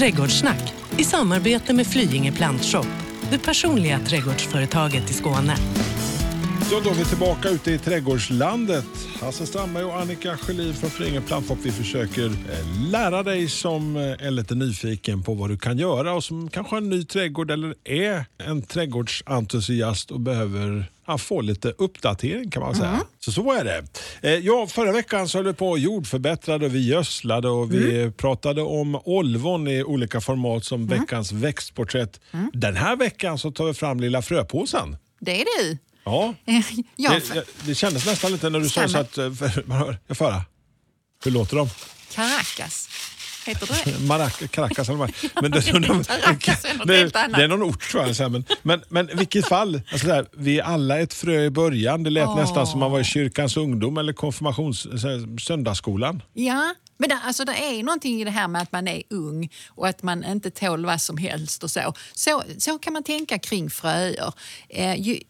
Trädgårdssnack i samarbete med Flyinge Plantshop, det personliga trädgårdsföretaget i Skåne. Ja, då är vi tillbaka ute i trädgårdslandet. Hasse Strandberg och Annika Sjölin från Flyinge Plantshop. Vi försöker eh, lära dig som eh, är lite nyfiken på vad du kan göra och som kanske har en ny trädgård eller är en trädgårdsentusiast och behöver ja, få lite uppdatering kan man säga. Så så är det. Eh, Ja, förra veckan så höll vi på och jordförbättrade och vi gödslade och vi pratade om olvon i olika format som veckans växtporträtt. Den här veckan så tar vi fram lilla fröpåsen. Det är du. Ja, Ja, det, för- det, det kändes nästan lite när du sa så att... eh, för- får höra. Hur låter de? Caracas. Heter det Marac- Caracas eller vad? men det, de, Caracas är något det, helt annat. det är någon ort tror jag. så här, Men, men, men vilket fall, alltså där, vi är alla ett frö i början. Det lät Åh. nästan som man var i kyrkans ungdom eller konfirmations, här, söndagsskolan. Ja, men det, alltså, det är någonting i det här med att man är ung och att man inte tål vad som helst och så. Så, så kan man tänka kring fröer. Eh, ju,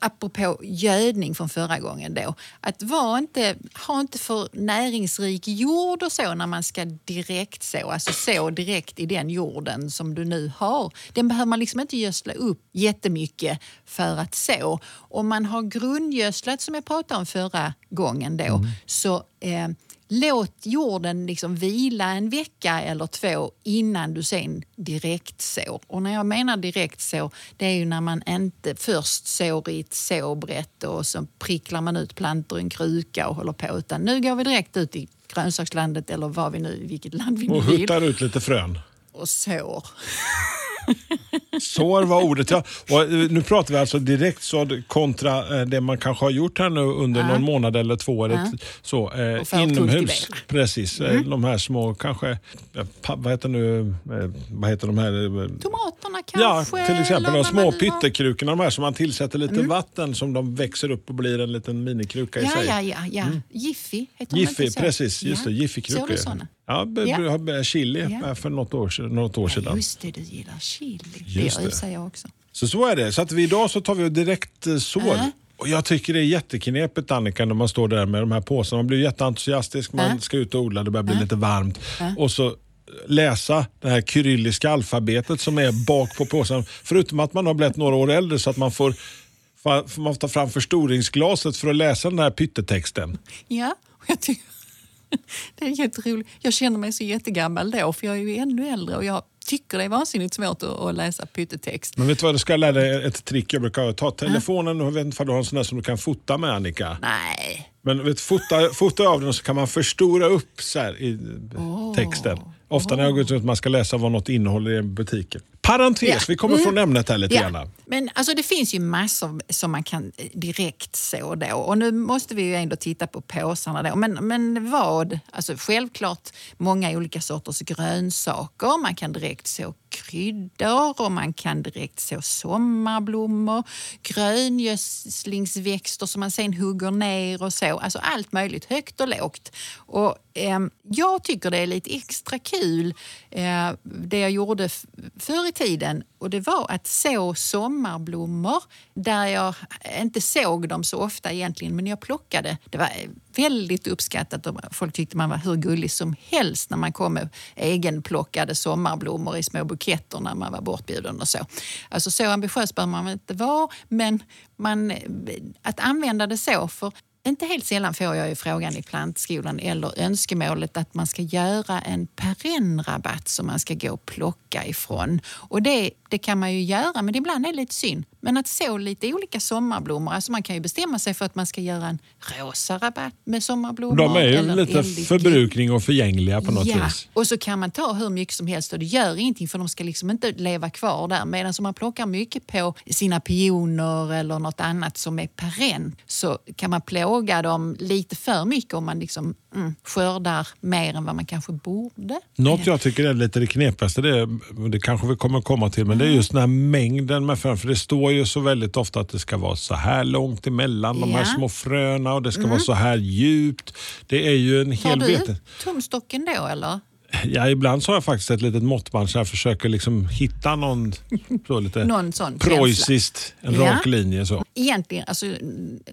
apropå gödning från förra gången då. Att var inte, ha inte för näringsrik jord och så när man ska direkt så. Alltså så direkt i den jorden som du nu har. Den behöver man liksom inte gödsla upp jättemycket för att så. Om man har grundgödslat som jag pratade om förra gången då så eh, Låt jorden liksom vila en vecka eller två innan du sen direkt sår. Och när jag menar direkt så, det är ju när man inte först sår i ett såbrett och så pricklar man ut plantor i en kruka och håller på. Utan nu går vi direkt ut i grönsakslandet eller vad vi nu, vilket land vi nu Och vill huttar ut lite frön. och sår. Sår var ordet. Ja. Och eh, nu pratar vi alltså direkt så kontra eh, det man kanske har gjort här nu under någon månad eller två. Eller Ja. så, eh, inomhus. Precis. eh, De här små, kanske, vad heter nu, vad heter de här? Tomaterna Ja, kanske? till exempel de små pyttekrukorna, de här som man tillsätter lite vatten som de växer upp och blir en liten minikruka i Ja, sig. ja, ja. ja. Jiffy, heter de Jiffy, inte så? precis. Just ja. det, Jiffy-krukor. Ja, Ja. chili Ja. för något år, sedan- något år sedan. just det, du gillar chili. Just det rusar jag också. Så så är det. Så att vi idag så tar vi direkt eh, sår. Ja. Och jag tycker det är jätteknepigt Annika när man står där med de här påsarna. Man blir jätteentusiastisk, man Ja. ska ut och odla, det börjar bli lite varmt. Och så läsa det här kyrilliska alfabetet som är bak på påsen. Förutom att man har blivit några år äldre så att man får, får man ta fram förstoringsglaset för att läsa den här pyttetexten. Ja, och jag tycker det är jätteroligt. Jag känner mig så jättegammal då, för jag är ju ännu äldre och jag tycker det är vansinnigt svårt att, att läsa pyttetext. Men vet du vad, du ska lära dig ett trick. Jag brukar ta telefonen och vet inte om du har en sån där som du kan fota med Annika. Nej. Men vet, fota, fota av den så kan man förstora upp så här i texten. Ofta när jag går ut och man ska läsa vad något innehåller i butiken. Parentes, Ja. vi kommer från ämnet här lite Ja. grann. Men alltså, det finns ju massor som man kan eh, direkt så då. Och nu måste vi ju ändå titta på påsarna då. Men, men vad? Alltså självklart många olika sorters grönsaker. Man kan direkt så kryddor och man kan direkt så sommarblommor, gröngödslingsväxter som man sen hugger ner och så. Alltså allt möjligt, högt och lågt. Och, eh, jag tycker det är lite extra kul eh, det jag gjorde förr i tiden och det var att så sommarblommor där jag inte såg dem så ofta egentligen men jag plockade. Det var eh, väldigt uppskattat och folk tyckte man var hur gullig som helst när man kom med egenplockade sommarblommor i små buketter när man var bortbjuden och så. Alltså så ambitiös behöver man väl inte vara men man, att använda det så för inte helt sällan får jag ju frågan i plantskolan eller önskemålet att man ska göra en perennrabatt som man ska gå och plocka ifrån. Och det, det kan man ju göra, men ibland är det lite synd. Men att så lite olika sommarblommor, alltså man kan ju bestämma sig för att man ska göra en rosa rabatt med sommarblommor. De är ju lite eldigt förbrukning och förgängliga på något ja, vis. och så kan man ta hur mycket som helst och det gör ingenting för de ska liksom inte leva kvar där. Medan om man plockar mycket på sina pioner eller något annat som är perenn så kan man plåga dem lite för mycket om man liksom, mm, skördar mer än vad man kanske borde. Något jag tycker är lite det knepigaste, det, är, det kanske vi kommer komma till, men det är just den här mängden med frön. För det står ju så väldigt ofta att det ska vara så här långt emellan de här Ja. Mm. små fröna och det ska vara så här djupt. Det är ju en Tar hel du veten. tumstocken då eller? Ja, ibland så har jag faktiskt ett litet måttband så jag försöker liksom hitta någon så lite Någon sån preussiskt, en Ja. rak linje. Så. egentligen, alltså,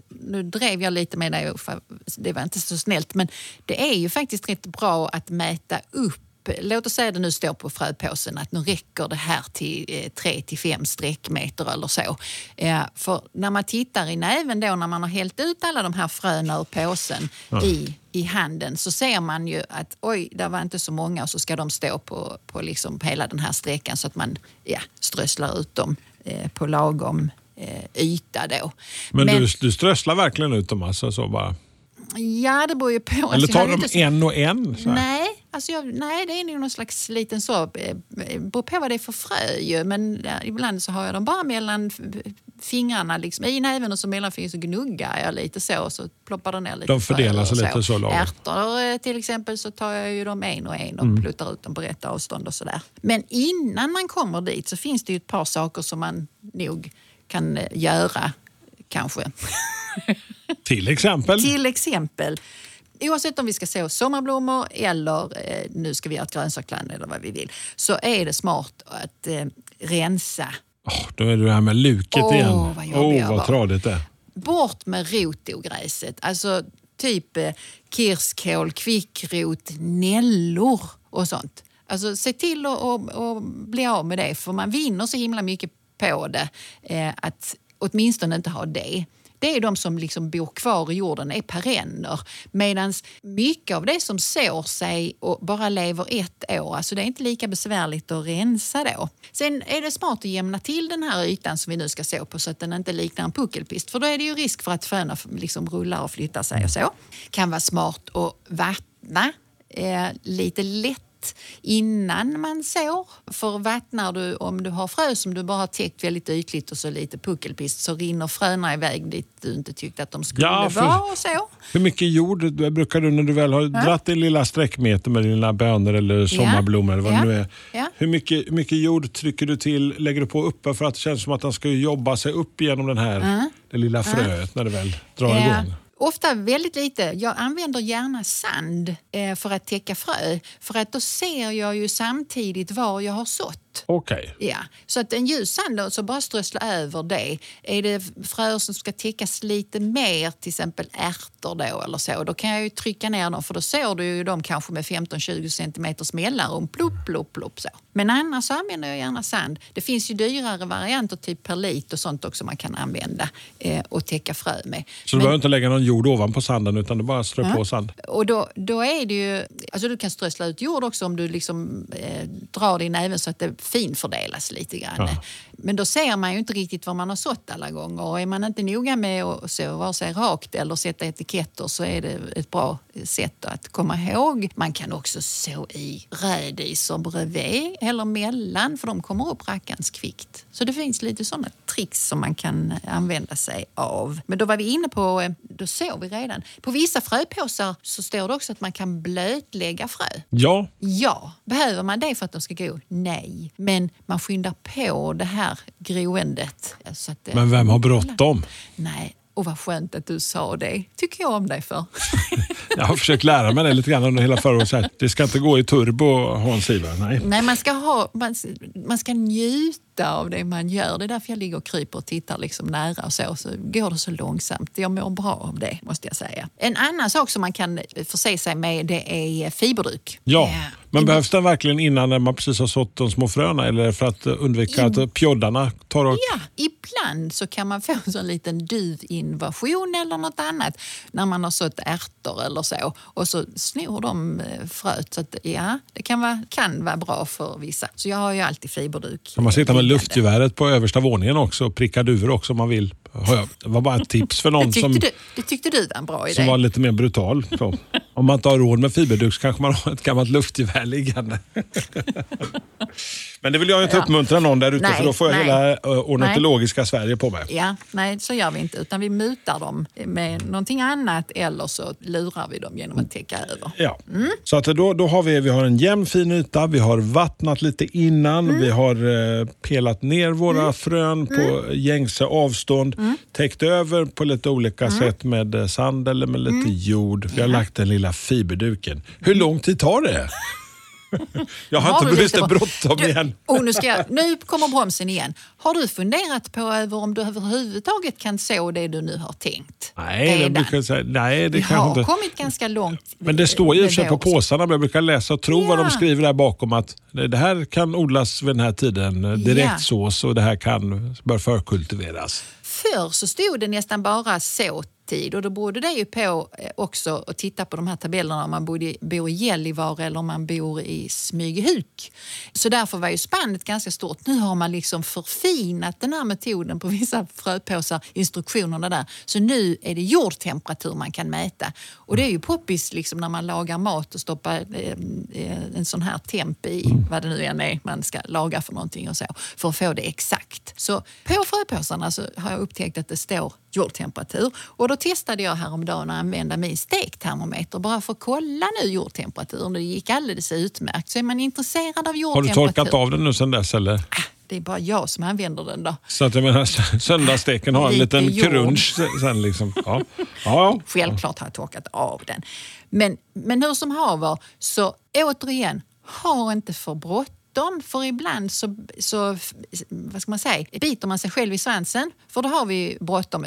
nu drev jag lite med dig, det var inte så snällt, men det är ju faktiskt rätt bra att mäta upp upp, låt oss säga att det nu står på fröpåsen att nu räcker det här till 3 till 5 streckmeter eller så. Eh, för när man tittar i näven då när man har hällt ut alla de här fröna ur påsen ja. i, i handen så ser man ju att oj, det var inte så många och så ska de stå på, på liksom hela den här sträckan så att man ja, strösslar ut dem eh, på lagom eh, yta då. Men, Men du, du strösslar verkligen ut dem alltså så bara? Ja, det beror ju på. Eller alltså, tar de så... en och en? Nej, alltså jag, nej, det är nog någon slags liten så. Eh, beror på vad det är för frö ju. Men ibland så har jag dem bara mellan fingrarna, liksom, i näven och så mellanfingret så gnuggar jag lite så och så ploppar det ner lite De fördelar sig lite så lagom? Ärtor eh, till exempel så tar jag ju dem en och en och mm. pluttar ut dem på rätt avstånd och sådär. Men innan man kommer dit så finns det ju ett par saker som man nog kan eh, göra kanske. Till exempel? Till exempel. Oavsett om vi ska så sommarblommor eller eh, nu ska vi göra ett grönsaksland eller vad vi vill så är det smart att eh, rensa. Oh, då är det det här med luket oh, igen. Vad oh, vad tradigt det är. Bort med rotogräset. Alltså typ eh, kirskål, kvickrot, nällor och sånt. Alltså se till att bli av med det för man vinner så himla mycket på det. Eh, att åtminstone inte ha det det är de som liksom bor kvar i jorden, är perenner. Medan mycket av det som sår sig och bara lever ett år, alltså det är inte lika besvärligt att rensa då. Sen är det smart att jämna till den här ytan som vi nu ska så på så att den inte liknar en puckelpist. För då är det ju risk för att fröna liksom rullar och flyttar sig och så. Kan vara smart att vattna eh, lite lätt innan man sår. För vattnar du, om du har frö som du bara har täckt väldigt ytligt och så lite puckelpist så rinner fröna iväg dit du inte tyckte att de skulle ja, vara. Och så. Hur mycket jord brukar du när du väl har ja. dratt din lilla sträckmeter med dina bönor eller sommarblommor eller vad ja. det nu är. Ja. Hur mycket, mycket jord trycker du till, lägger du på uppe för att det känns som att den ska jobba sig upp genom den här, det lilla fröet när det väl drar igång? Ofta väldigt lite. Jag använder gärna sand eh, för att täcka frö. För att då ser jag ju samtidigt var jag har sått. Okej. Okay. Ja. Så att en ljus sand, så bara strössla över det. Är det fröer som ska täckas lite mer, till exempel ärtor då eller så, då kan jag ju trycka ner dem för då sår du ju dem kanske med 15-20 centimeters mellanrum. Plupp, plupp, plupp så. Men annars använder jag gärna sand. Det finns ju dyrare varianter, typ perlit och sånt också man kan använda eh, och täcka frö med. Så du behöver inte lägga någon jord ovanpå sanden utan du bara strö ja. på sand? Och då, då är det ju, alltså du kan strössla ut jord också om du liksom eh, drar det i näven så att det finfördelas lite grann. Ja. Men då ser man ju inte riktigt var man har sått alla gånger. Och är man inte noga med att så vare sig rakt eller sätta etiketter så är det ett bra sätt att komma ihåg. Man kan också så i rädisor bredvid eller mellan för de kommer upp rackans kvickt. Så det finns lite sådana tricks som man kan använda sig av. Men då var vi inne på, eh, då såg vi redan. På vissa fröpåsar så står det också att man kan blötlägga frö. Ja. Ja. Behöver man det för att de ska gå? Nej. Men man skyndar på det här groendet. Men vem har bråttom? Nej, och vad skönt att du sa det. tycker jag om dig för. jag har försökt lära mig det lite grann under hela förra året. Det ska inte gå i turbo, Hans Ivar. Nej. Nej, man ska, ha, man, man ska njuta av det man gör. Det är därför jag ligger och kryper och tittar liksom nära och så. Så går det så långsamt. Jag mår bra av det, måste jag säga. En annan sak som man kan förse sig med det är fiberduk. Ja, men behövs den verkligen innan man precis har sått de små fröna eller för att undvika i, att pjoddarna tar och... Ja, ibland så kan man få en sån liten duvinvasion eller något annat när man har sått ärtor eller så och så snor de eh, fröet. Så att, ja, det kan vara, kan vara bra för vissa. Så jag har ju alltid fiberduk. Kan man sitta med luftgeväret på översta våningen också och pricka duvor också om man vill. Det var bara ett tips för någon det som, du, det tyckte du var en bra idé. som var lite mer brutal. Om man inte har råd med fiberduk så kanske man har ett gammalt luftgevär liggande. Men det vill jag inte ja. uppmuntra någon där ute för då får jag nej. hela uh, ornitologiska nej. Sverige på mig. Ja, nej, så gör vi inte. Utan vi mutar dem med någonting annat eller så lurar vi dem genom att täcka över. Ja. Mm. Så att då, då har vi, vi har en jämn fin yta, vi har vattnat lite innan, mm. vi har uh, pelat ner våra mm. frön på mm. gängse avstånd, mm. täckt över på lite olika mm. sätt med eh, sand eller med lite jord. Vi har lagt den lilla fiberduken. Hur lång tid tar det? Jag har, Har inte lite lite bråttom Du- igen. Och nu, ska jag, nu kommer bromsen igen. Har du funderat på över om du överhuvudtaget kan så det du nu har tänkt? Nej, det brukar säga. Nej, det Vi kanske har inte. kommit ganska långt. Men det står ju i och på påsarna, men jag brukar läsa och tro vad de Ja. skriver där bakom att det här kan odlas vid den här tiden, eh, direktsås och det här kan, bör förkultiveras. Förr så stod det nästan bara tid och då berodde det ju på eh, också att titta på de här tabellerna om man bodde, bor i Gällivare eller om man bor i Smygehuk. Så därför var ju spannet ganska stort. Nu har man liksom förfinat den här metoden på vissa fröpåsar, instruktionerna där. Så nu är det jordtemperatur man kan mäta. Och det är ju poppis liksom när man lagar mat och stoppar eh, eh en sån här temp i vad det nu än är man ska laga för någonting och så. För att få det exakt. Så på fröpåsarna så har jag upptäckt att det står jordtemperatur. Och då testade jag häromdagen att använda min stektermometer bara för att kolla nu jordtemperaturen. Det gick alldeles utmärkt. Så är man intresserad av Har du jordtemperatur. torkat av den nu sen dess eller? Det är bara jag som använder den då. Så att jag menar, söndagssteken har en Lite liten jord. crunch sen liksom. Ja. Ja, ja. Självklart har jag torkat av den. Men, men hur som haver, så återigen, ha inte för bråttom. För ibland så, så vad ska man säga, biter man sig själv i svansen. För då har vi bråttom.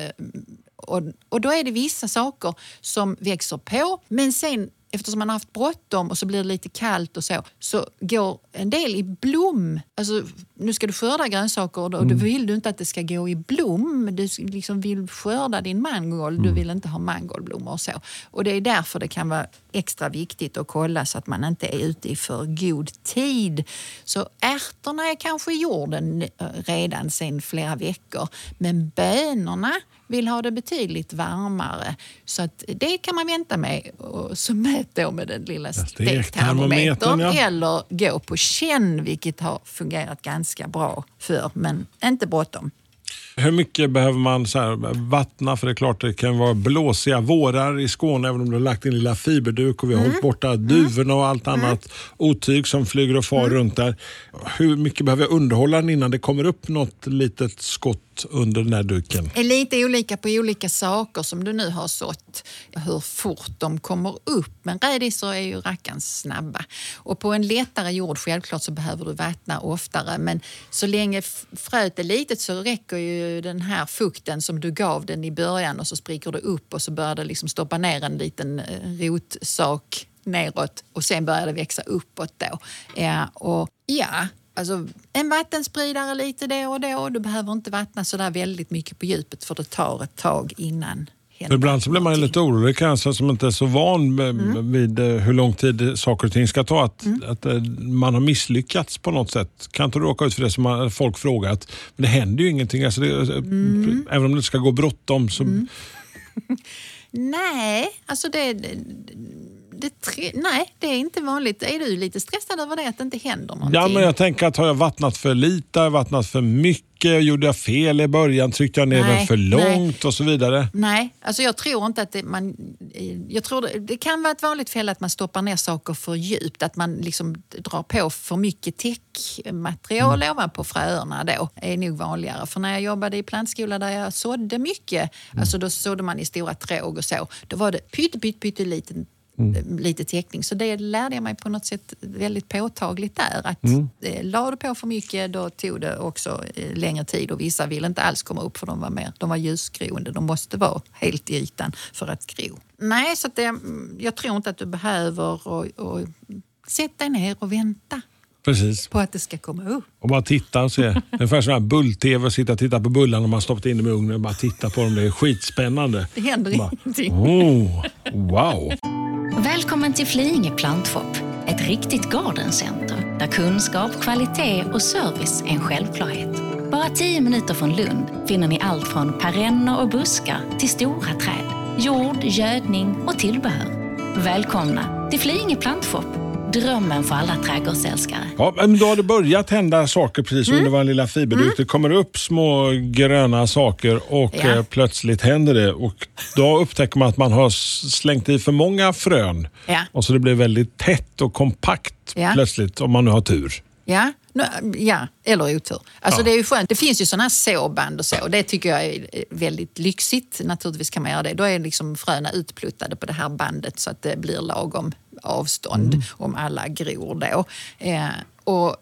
Och, och då är det vissa saker som växer på. Men sen eftersom man har haft bråttom och så blir det lite kallt och så, så går en del i blom. Alltså, nu ska du skörda grönsaker och då, då vill du inte att det ska gå i blom. Du liksom vill skörda din mangold, du vill inte ha mangoldblommor och så. Och det är därför det kan vara extra viktigt att kolla så att man inte är ute i för god tid. Så ärtorna är kanske i jorden eh, redan sedan flera veckor, men bönorna vill ha det betydligt varmare. Så att det kan man vänta med och så mät då med den lilla stektermometern, ja. eller gå på känn vilket har fungerat ganska bra för men inte bråttom. Hur mycket behöver man så här, vattna? För det är klart det kan vara blåsiga vårar i Skåne även om du har lagt en lilla fiberduk och vi har Mm. hållit borta duvorna och allt annat otyg som flyger och far Mm. runt där. Hur mycket behöver jag underhålla den innan det kommer upp något litet skott under den här duken? är lite olika på olika saker som du nu har sått, hur fort de kommer upp. Men rädisor är ju rackarns snabba. Och på en lättare jord självklart så behöver du vattna oftare men så länge fröet är litet så räcker ju den här fukten som du gav den i början och så spricker det upp och så börjar det liksom stoppa ner en liten eh, rotsak neråt och sen börjar det växa uppåt då. Ja, och ja, Alltså, en vattenspridare lite då och då. Du behöver inte vattna så där väldigt mycket på djupet för det tar ett tag innan Ibland så blir man lite orolig kanske som inte är så van Mm. vid eh, hur lång tid saker och ting ska ta. Att, att eh, man har misslyckats på något sätt. Kan inte råka ut för det som folk frågat? Men det händer ju ingenting. Alltså det, Mm. Även om det ska gå bråttom så Nej, alltså det... det, tre, nej, det är inte vanligt. Är du lite stressad över det att det inte händer någonting? Ja, men jag tänker att har jag vattnat för lite, har jag vattnat för mycket, gjorde jag fel i början, tryckte jag ner Nej, den för nej. långt och så vidare. Nej, alltså jag tror inte att det, man... Jag tror det, det kan vara ett vanligt fel att man stoppar ner saker för djupt. Att man liksom drar på för mycket täckmaterial Mm. ovanpå fröerna då. är nog vanligare. För när jag jobbade i plantskola där jag sådde mycket, Mm. alltså då sådde man i stora tråg och så. Då var det pytte, pytte, pytte liten Mm. lite täckning. Så det lärde jag mig på något sätt väldigt påtagligt där. Att Mm. eh, la du på för mycket då tog det också eh, längre tid och vissa ville inte alls komma upp för de var, mer, de var ljusgroende. De måste vara helt i ytan för att gro. Nej, så det, mm, jag tror inte att du behöver och, och sätta dig ner och vänta Precis. på att det ska komma upp. Och bara titta och se. Ungefär som här bull-tv, sitta och titta på bullarna och man stoppat in dem i ugnen och bara titta på dem. Det är skitspännande. Det händer Bara, ingenting. Oh, wow! Välkommen till Flyinge Plantshop, ett riktigt gardencenter där kunskap, kvalitet och service är en självklarhet. Bara tio minuter från Lund finner ni allt från perenner och buskar till stora träd, jord, gödning och tillbehör. Välkomna till Flyinge Plantshop, drömmen för alla trädgårdsälskare. Ja, men då har det börjat hända saker precis Mm. under vår lilla fiberduk. Det kommer upp små gröna saker och Ja. eh, plötsligt händer det. Och då upptäcker man att man har slängt i för många frön. Ja. Och så det blir väldigt tätt och kompakt Ja. plötsligt om man nu har tur. Ja, Ja, eller otur. Alltså Ja. det är ju skönt. Det finns ju sådana här såband och så. Det tycker jag är är väldigt lyxigt. Naturligtvis kan man göra det. Då är liksom fröna utpluttade på det här bandet så att det blir lagom avstånd Mm. om alla gror då. Eh, och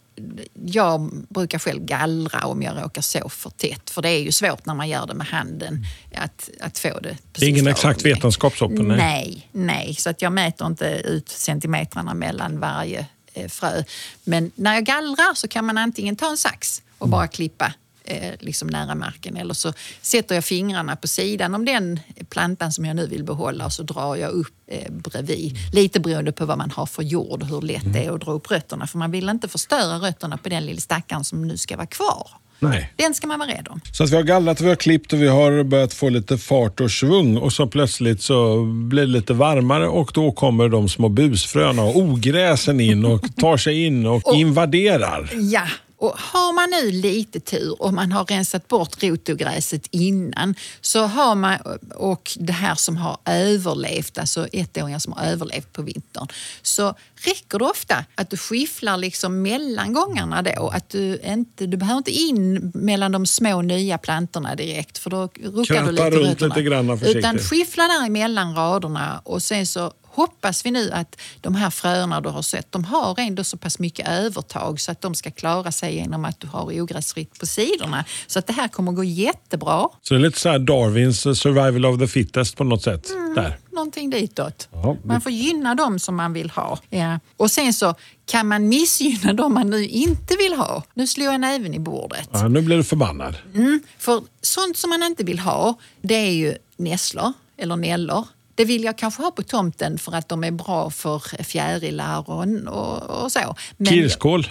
jag brukar själv gallra om jag råkar så för tätt. För det är ju svårt när man gör det med handen att, att få det Det är precis ingen exakt vetenskap så nej. Nej, nej. Så att jag mäter inte ut centimetrarna mellan varje eh, frö. Men när jag gallrar så kan man antingen ta en sax och bara klippa eh, liksom nära marken eller så sätter jag fingrarna på sidan om den plantan som jag nu vill behålla och så drar jag upp eh, bredvid. Lite beroende på vad man har för jord och hur lätt det är att dra upp rötterna. För man vill inte förstöra rötterna på den lilla stackaren som nu ska vara kvar. Nej. Den ska man vara rädd om. Så att vi har gallrat, vi har klippt och vi har börjat få lite fart och svung och så plötsligt så blir det lite varmare och då kommer de små busfröna och ogräsen in och tar sig in och invaderar. Ja, och har man nu lite tur och man har rensat bort rotogräset innan så har man, och det här som har överlevt, alltså ettåringar som har överlevt på vintern, så räcker det ofta att du skifflar liksom mellan gångarna då. Att du, inte, du behöver inte in mellan de små nya plantorna direkt för då ruckar du lite runt rötterna. lite grann försiktigt. Utan skiffla där emellan raderna och sen så hoppas vi nu att de här fröerna du har sett, de har ändå så pass mycket övertag så att de ska klara sig genom att du har ogräsfritt på sidorna. Så att det här kommer gå jättebra. Så det är lite så här Darwins eh, survival of the fittest på något sätt. Där. Någonting ditåt. Man får gynna dem som man vill ha. Ja. Och sen så kan man missgynna dem man nu inte vill ha. Nu slår jag näven i bordet. Ja, nu blir du förbannad. Mm, för sånt som man inte vill ha, det är ju nässlor eller nällor. Det vill jag kanske ha på tomten för att de är bra för fjärilar och, och, så. Men- Kirskål.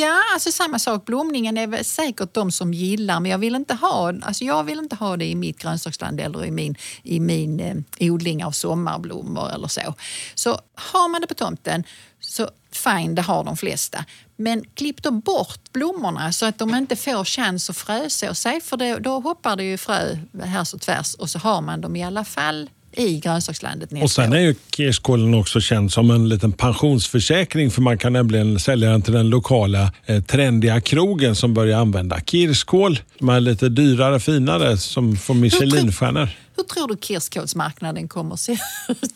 Ja, alltså samma sak. Blomningen är säkert de som gillar, men jag vill inte ha, alltså jag vill inte ha det i mitt grönsaksland eller i min, i min eh, odling av sommarblommor eller så. Så har man det på tomten, så fine, det har de flesta. Men klipp då bort blommorna så att de inte får chans att fröså sig, för det, då hoppar det ju frö här och tvärs och så har man dem i alla fall i grönsakslandet nästa Och sen är ju kirskålen också känd som en liten pensionsförsäkring för man kan nämligen sälja den till den lokala eh, trendiga krogen som börjar använda kirskål. De är lite dyrare, finare som får Michelinstjärnor. Hur tror du kirskålsmarknaden kommer att se ut?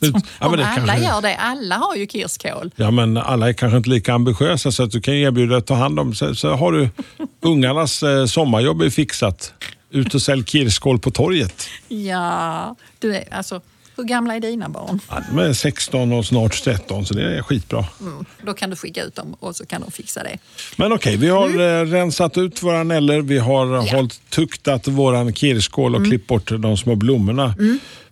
Ja, Om, men om alla kanske- gör det. Alla har ju kirskål. Ja, men alla är kanske inte lika ambitiösa så att du kan erbjuda att ta hand om. Så, så har du ungarnas eh, sommarjobb är fixat. Ut och sälj kirskål på torget. Ja, du är, alltså, hur gamla är dina barn? Ja, de är 16 och snart 13 så det är skitbra. Mm, då kan du skicka ut dem och så kan de fixa det. Men okej, vi har eh, rensat ut våra näller, vi har eh, hållit tuktat våran kirskål och klippt bort de små blommorna.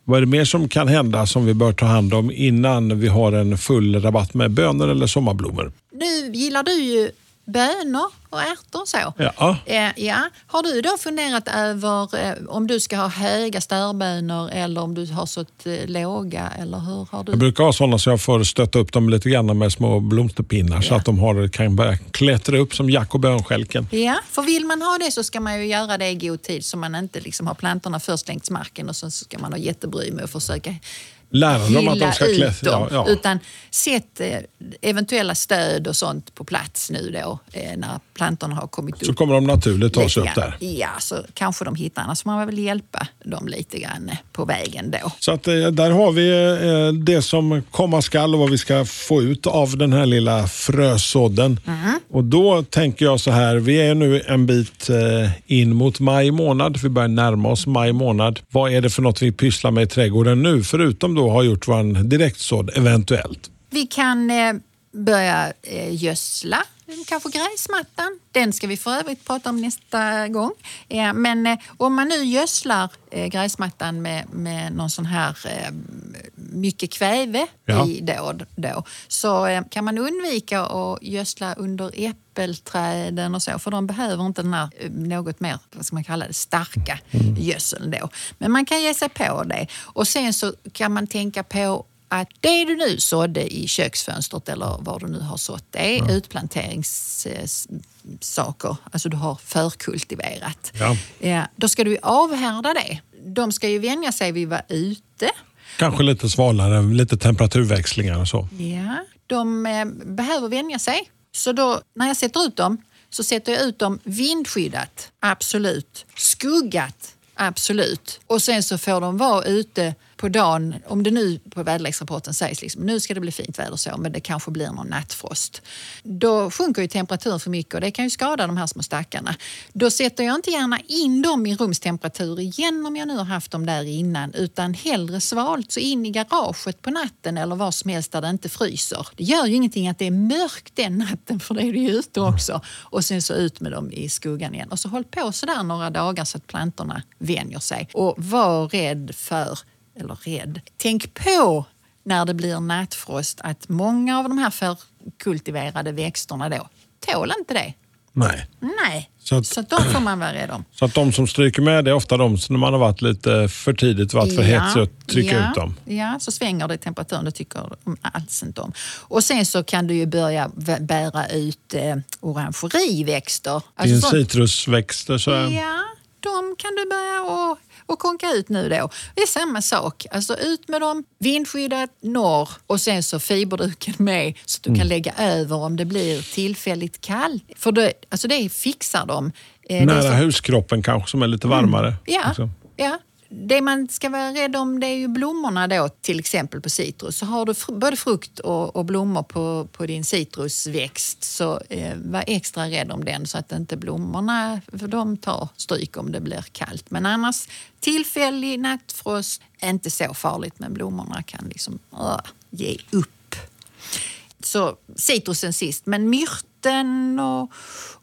Vad är det mer som kan hända som vi bör ta hand om innan vi har en full rabatt med bönor eller sommarblommor? Nu gillar du ju bönor och ärtor så. Ja. Eh, ja. Har du då funderat över eh, om du ska ha höga störbönor eller om du har sått eh, låga? Eller hur har du? Jag brukar ha sådana så jag får stötta upp dem lite grann med små blomsterpinnar så Ja. att de har, kan börja klättra upp som Jack och bönstjälken. Ja, för vill man ha det så ska man ju göra det i god tid så man inte liksom har plantorna först längs marken och sen så ska man ha jättebry med att försöka Lära dem att de ska ut klättra. dem. Ja, ja. Utan sätt eh, eventuella stöd och sånt på plats nu då eh, när plantorna har kommit upp. Så kommer de naturligt ta sig upp där. Ja, så kanske de hittar. Annars får man väl hjälpa dem lite grann på vägen då. Så att, eh, där har vi det som komma skall och vad vi ska få ut av den här lilla frösådden. Och då tänker jag så här, vi är nu en bit in mot maj månad. Vi börjar närma oss maj månad. Vad är det för något vi pysslar med i trädgården nu? Förutom då har gjort vår direktsådd eventuellt. Vi kan eh, börja eh, gödsla, kanske gräsmattan. Den ska vi för övrigt prata om nästa gång. Eh, men eh, om man nu gödslar eh, gräsmattan med, med någon sån här eh, mycket kväve Ja. i då, då så kan man undvika att gödsla under äppelträden och så för de behöver inte den här något mer, vad ska man kalla det, starka gödseln då. Men man kan ge sig på det. Och sen så kan man tänka på att det du nu sådde i köksfönstret eller var du nu har sått det är utplanteringssaker. Alltså du har förkultiverat. Ja. Ja, då ska du avhärda det. De ska ju vänja sig vid att vara ute. Kanske lite svalare, lite temperaturväxlingar och så. Ja. De eh, behöver vänja sig. Så då, när jag sätter ut dem så sätter jag ut dem vindskyddat, absolut. Skuggat, absolut. Och sen så får de vara ute på dagen, om det nu på väderleksrapporten sägs liksom, nu ska det bli fint väder så, men det kanske blir någon nattfrost. Då sjunker ju temperaturen för mycket och det kan ju skada de här små stackarna. Då sätter jag inte gärna in dem i rumstemperatur igen om jag nu har haft dem där innan, utan hellre svalt, så in i garaget på natten eller var som helst där det inte fryser. Det gör ju ingenting att det är mörkt den natten, för det är det ju ute också. Och sen så ut med dem i skuggan igen. Och så håll på sådär några dagar så att plantorna vänjer sig. Och var rädd för eller rädd. Tänk på när det blir nattfrost att många av de här förkultiverade växterna då tål inte det. Nej. Nej, Så att- så att de får man vara rädd om. Så att de som stryker med det är ofta de som när man har varit lite för tidigt, varit för hetsig och trycka ja, ut dem. Ja, så svänger det i temperaturen. Det tycker de alls inte om. Och sen så kan du ju börja bära ut eh, orangeriväxter. Alltså Din citrusväxter så. Ja, de kan du börja och, och konka ut nu då. Det är samma sak. Alltså ut med dem, vindskyddat norr och sen så fiberduken med så att du Mm. kan lägga över om det blir tillfälligt kallt. För det, alltså det fixar de. Eh, det är Nära så- huskroppen kanske som är lite varmare. Ja, också. ja. Det man ska vara rädd om det är ju blommorna då, till exempel på citrus. Så har du fr- både frukt och, och blommor på, på din citrusväxt så eh, var extra rädd om den så att inte blommorna, för de tar stryk om det blir kallt. Men annars tillfällig nattfrost, inte så farligt men blommorna kan liksom uh, ge upp. Så citrusen sist, men myrten och,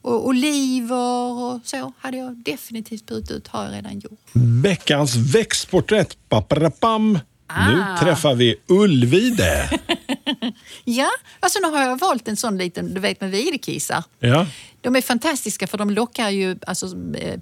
och oliver och så hade jag definitivt burit ut, har jag redan gjort. Veckans växtporträtt. Paparapam. Nu Ah. träffar vi Ullvide. Ja, alltså nu har jag valt en sån liten, du vet med videkisar. Ja. De är fantastiska för de lockar ju alltså, eh,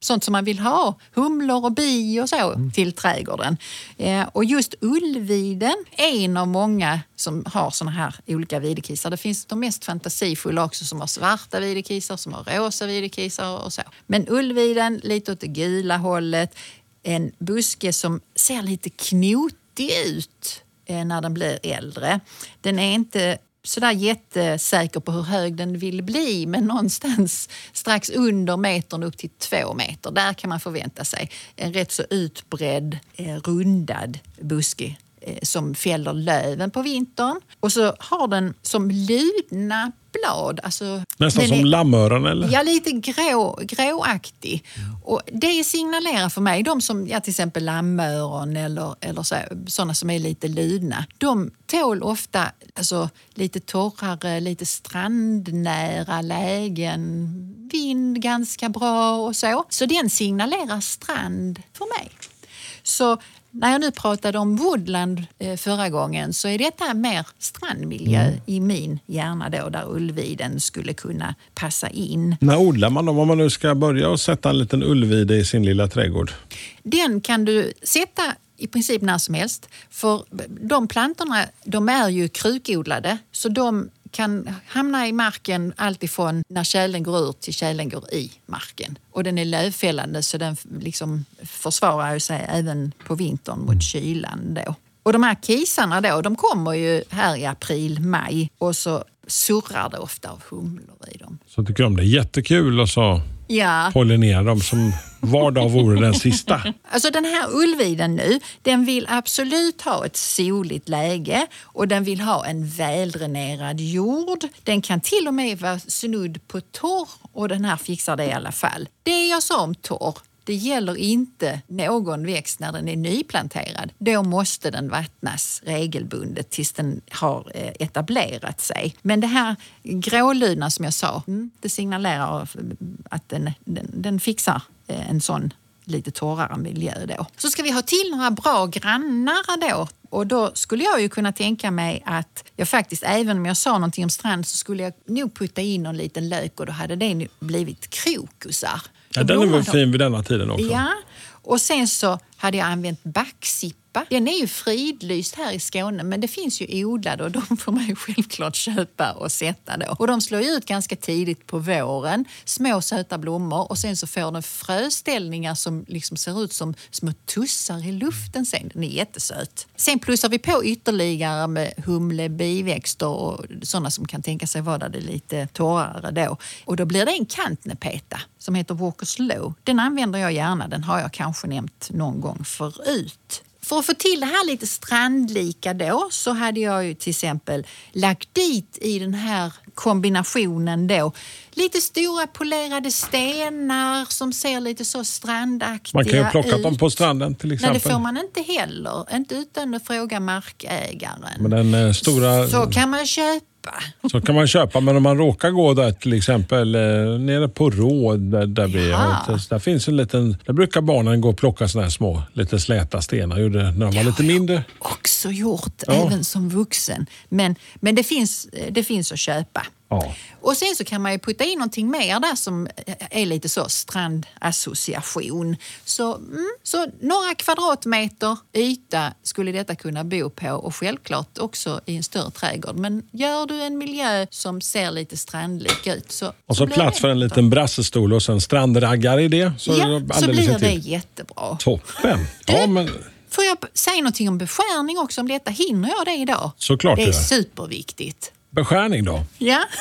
sånt som man vill ha. Humlor och bi och så till trädgården. Eh, och just ullviden är en av många som har såna här olika videkisar. Det finns de mest fantasifulla också som har svarta videkisar, som har rosa videkisar och så. Men ullviden, lite åt det gula hållet. En buske som ser lite knotig ut eh, när den blir äldre. Den är inte sådär jättesäker på hur hög den vill bli men någonstans strax under metern upp till två meter. Där kan man förvänta sig en rätt så utbredd, eh, rundad buske som fäller löven på vintern. Och så har den som ludna blad. Alltså, Nästan som är- lammöron eller? Ja, lite grå, gråaktig. Och det signalerar för mig, de som ja, till exempel lammöron eller, eller så, sådana som är lite ludna, de tål ofta alltså, lite torrare, lite strandnära lägen, vind ganska bra och så. Så den signalerar strand för mig. Så när jag nu pratade om woodland eh, förra gången så är detta mer strandmiljö i min hjärna då där ullviden skulle kunna passa in. När odlar man dem om man nu ska börja och sätta en liten ullvide i sin lilla trädgård? Den kan du sätta i princip när som helst. För de plantorna de är ju krukodlade så de kan hamna i marken alltifrån när tjälen går ur till tjälen går i marken. Och den är lövfällande så den liksom försvarar sig även på vintern mot kylan då. Och de här kisarna då, de kommer ju här i april, maj och så surrar det ofta av humlor i dem. Så tycker de det är jättekul och Ja, pollinera dem som var dag vore den sista. Alltså den här ullviden nu, den vill absolut ha ett soligt läge och den vill ha en väldränerad jord. Den kan till och med vara snudd på torr och den här fixar det i alla fall. Det jag sa om torr, det gäller inte någon växt när den är nyplanterad. Då måste den vattnas regelbundet tills den har eh, etablerat sig. Men det här gråludna som jag sa, mm, det signalerar mm, att den, den, den fixar eh, en sån lite torrare miljö då. Så ska vi ha till några bra grannar då. Och då skulle jag ju kunna tänka mig att jag faktiskt, även om jag sa någonting om strand, så skulle jag nog putta in någon liten lök och då hade det nu blivit krokusar. Ja, den är väl fin vid denna tiden också? Ja, och sen så hade jag använt köpa. Den är ju fridlyst här i Skåne men det finns ju odlade och de får man ju självklart köpa och sätta då. Och de slår ju ut ganska tidigt på våren, små söta blommor och sen så får den fröställningar som liksom ser ut som små tussar i luften sen. Den är jättesöt. Sen plussar vi på ytterligare med humle, biväxter och sådana som kan tänka sig vara där det är lite torrare då. Och då blir det en kantnepeta som heter Walkers Low. Den använder jag gärna, den har jag kanske nämnt någon gång förut. För att få till det här lite strandlika då så hade jag ju till exempel lagt dit i den här kombinationen då lite stora polerade stenar som ser lite så strandaktiga Man kan ju plocka ut. dem på stranden till exempel. Nej, det får man inte heller. Inte utan att fråga markägaren. Men den eh, stora... Så kan man köpa. Så kan man köpa, men om man råkar gå där till exempel eh, nere på Råd där, där vi har, där finns en liten, där brukar barnen gå och plocka såna här små, lite släta stenar. Gjorde när de var lite mindre. Också gjort, Ja. även som vuxen. Men, men det, finns, det finns att köpa. Ja. Och sen så kan man ju putta in någonting mer där som är lite så strandassociation. Så, mm, så några kvadratmeter yta skulle detta kunna bo på och självklart också i en större trädgård. Men gör du en miljö som ser lite strandlik ut så Och så blir plats för en liten brassestol och sen strandraggare i det. Så Ja, så blir det jättebra. Toppen! Ja, men Får jag säga någonting om beskärning också om detta? Hinner jag det idag? Såklart Det är superviktigt. Beskärning då? Ja.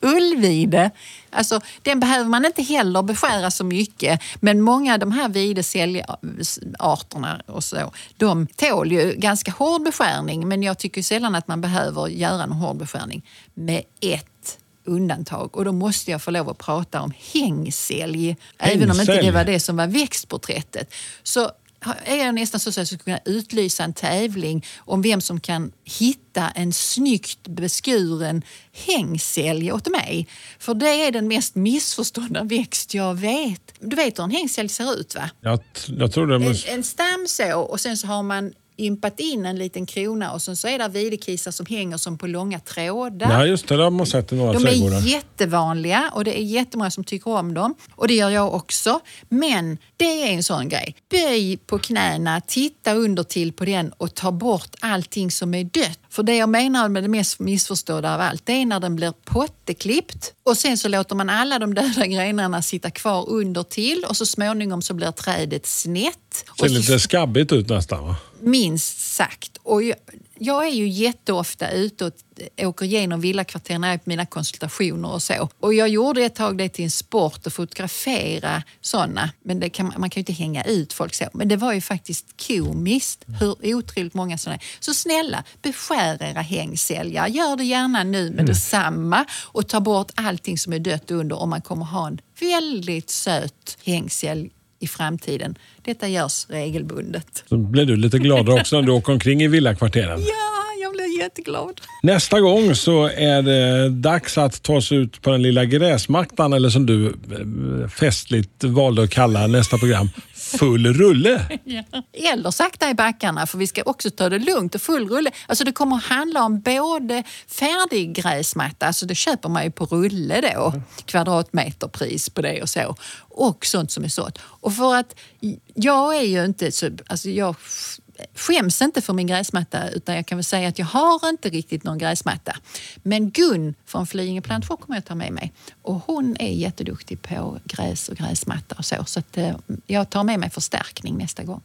Ullvide, alltså den behöver man inte heller beskära så mycket. Men många av de här videsäljarterna och så, de tål ju ganska hård beskärning. Men jag tycker sällan att man behöver göra en hård beskärning. Med ett undantag. Och då måste jag få lov att prata om hängsälj. Även om inte det var det som var växtporträttet. Så är jag nästan så att jag skulle kunna utlysa en tävling om vem som kan hitta en snyggt beskuren hängsälj åt mig. För det är den mest missförstådda växt jag vet. Du vet hur en hängsälj ser ut va? Jag, jag tror det En, måste... en stam så och sen så har man ympat in en liten krona och sen så är det videkisar som hänger som på långa trådar. Ja, just det. Det har man sett i några De trädgårdar. är jättevanliga och det är jättemånga som tycker om dem. Och det gör jag också. Men det är en sån grej. Böj på knäna, titta under till på den och ta bort allting som är dött. För det jag menar med det mest missförstådda av allt, det är när den blir potteklippt och sen så låter man alla de döda grenarna sitta kvar under till och så småningom så blir trädet snett. Ser Och så lite skabbigt ut nästan va? Minst sagt. Och jag, är ju jätteofta ute och åker igenom villakvarter när jag är på mina konsultationer och så. Och jag gjorde ett tag det till en sport att fotografera sådana. Men det kan, man kan ju inte hänga ut folk så. Men det var ju faktiskt komiskt hur otroligt många sådana. Så snälla, beskär era hängsäljar. Gör det gärna nu med detsamma och ta bort allting som är dött under om man kommer ha en väldigt söt hängsälj i framtiden. Detta görs regelbundet. Så blir du lite gladare också när du åker omkring i villakvarteren. Ja, jätteglad. Nästa gång så är det dags att ta sig ut på den lilla gräsmattan eller som du eh, festligt valde att kalla nästa program, full rulle. Eller sakta i backarna för vi ska också ta det lugnt och full rulle. Alltså det kommer att handla om både färdig gräsmatta, alltså det köper man ju på rulle då, kvadratmeterpris på det och så. Och sånt som är sått. Och för att jag är ju inte så, alltså jag skäms inte för min gräsmatta utan jag kan väl säga att jag har inte riktigt någon gräsmatta. Men Gun från Flyinge Plantshop kommer jag ta med mig och hon är jätteduktig på gräs och gräsmatta och så. Så att, eh, jag tar med mig förstärkning nästa gång.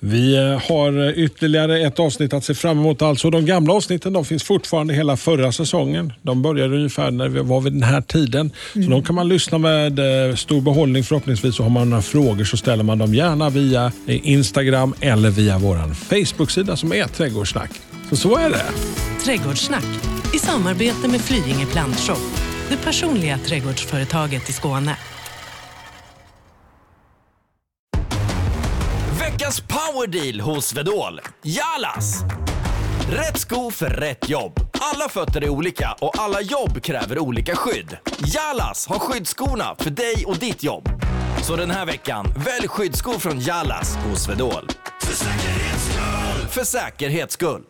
Vi eh, har ytterligare ett avsnitt att se fram emot. Alltså de gamla avsnitten de finns fortfarande hela förra säsongen. De började ungefär när vi var vid den här tiden. Så de kan man lyssna med eh, stor behållning förhoppningsvis. Och har man några frågor så ställer man dem gärna via eh, Instagram eller via vår Facebook-sida som är Trädgårdssnack. Så så är det. Trädgårdssnack i samarbete med Flyinge Plantshop, det personliga trädgårdsföretaget i Skåne. Veckans powerdeal hos Swedol. Jalas! Rätt sko för rätt jobb. Alla fötter är olika och alla jobb kräver olika skydd. Jalas har skyddsskorna för dig och ditt jobb. Så den här veckan, välj skyddsskor från Jalas hos Swedol. För säkerhets skull!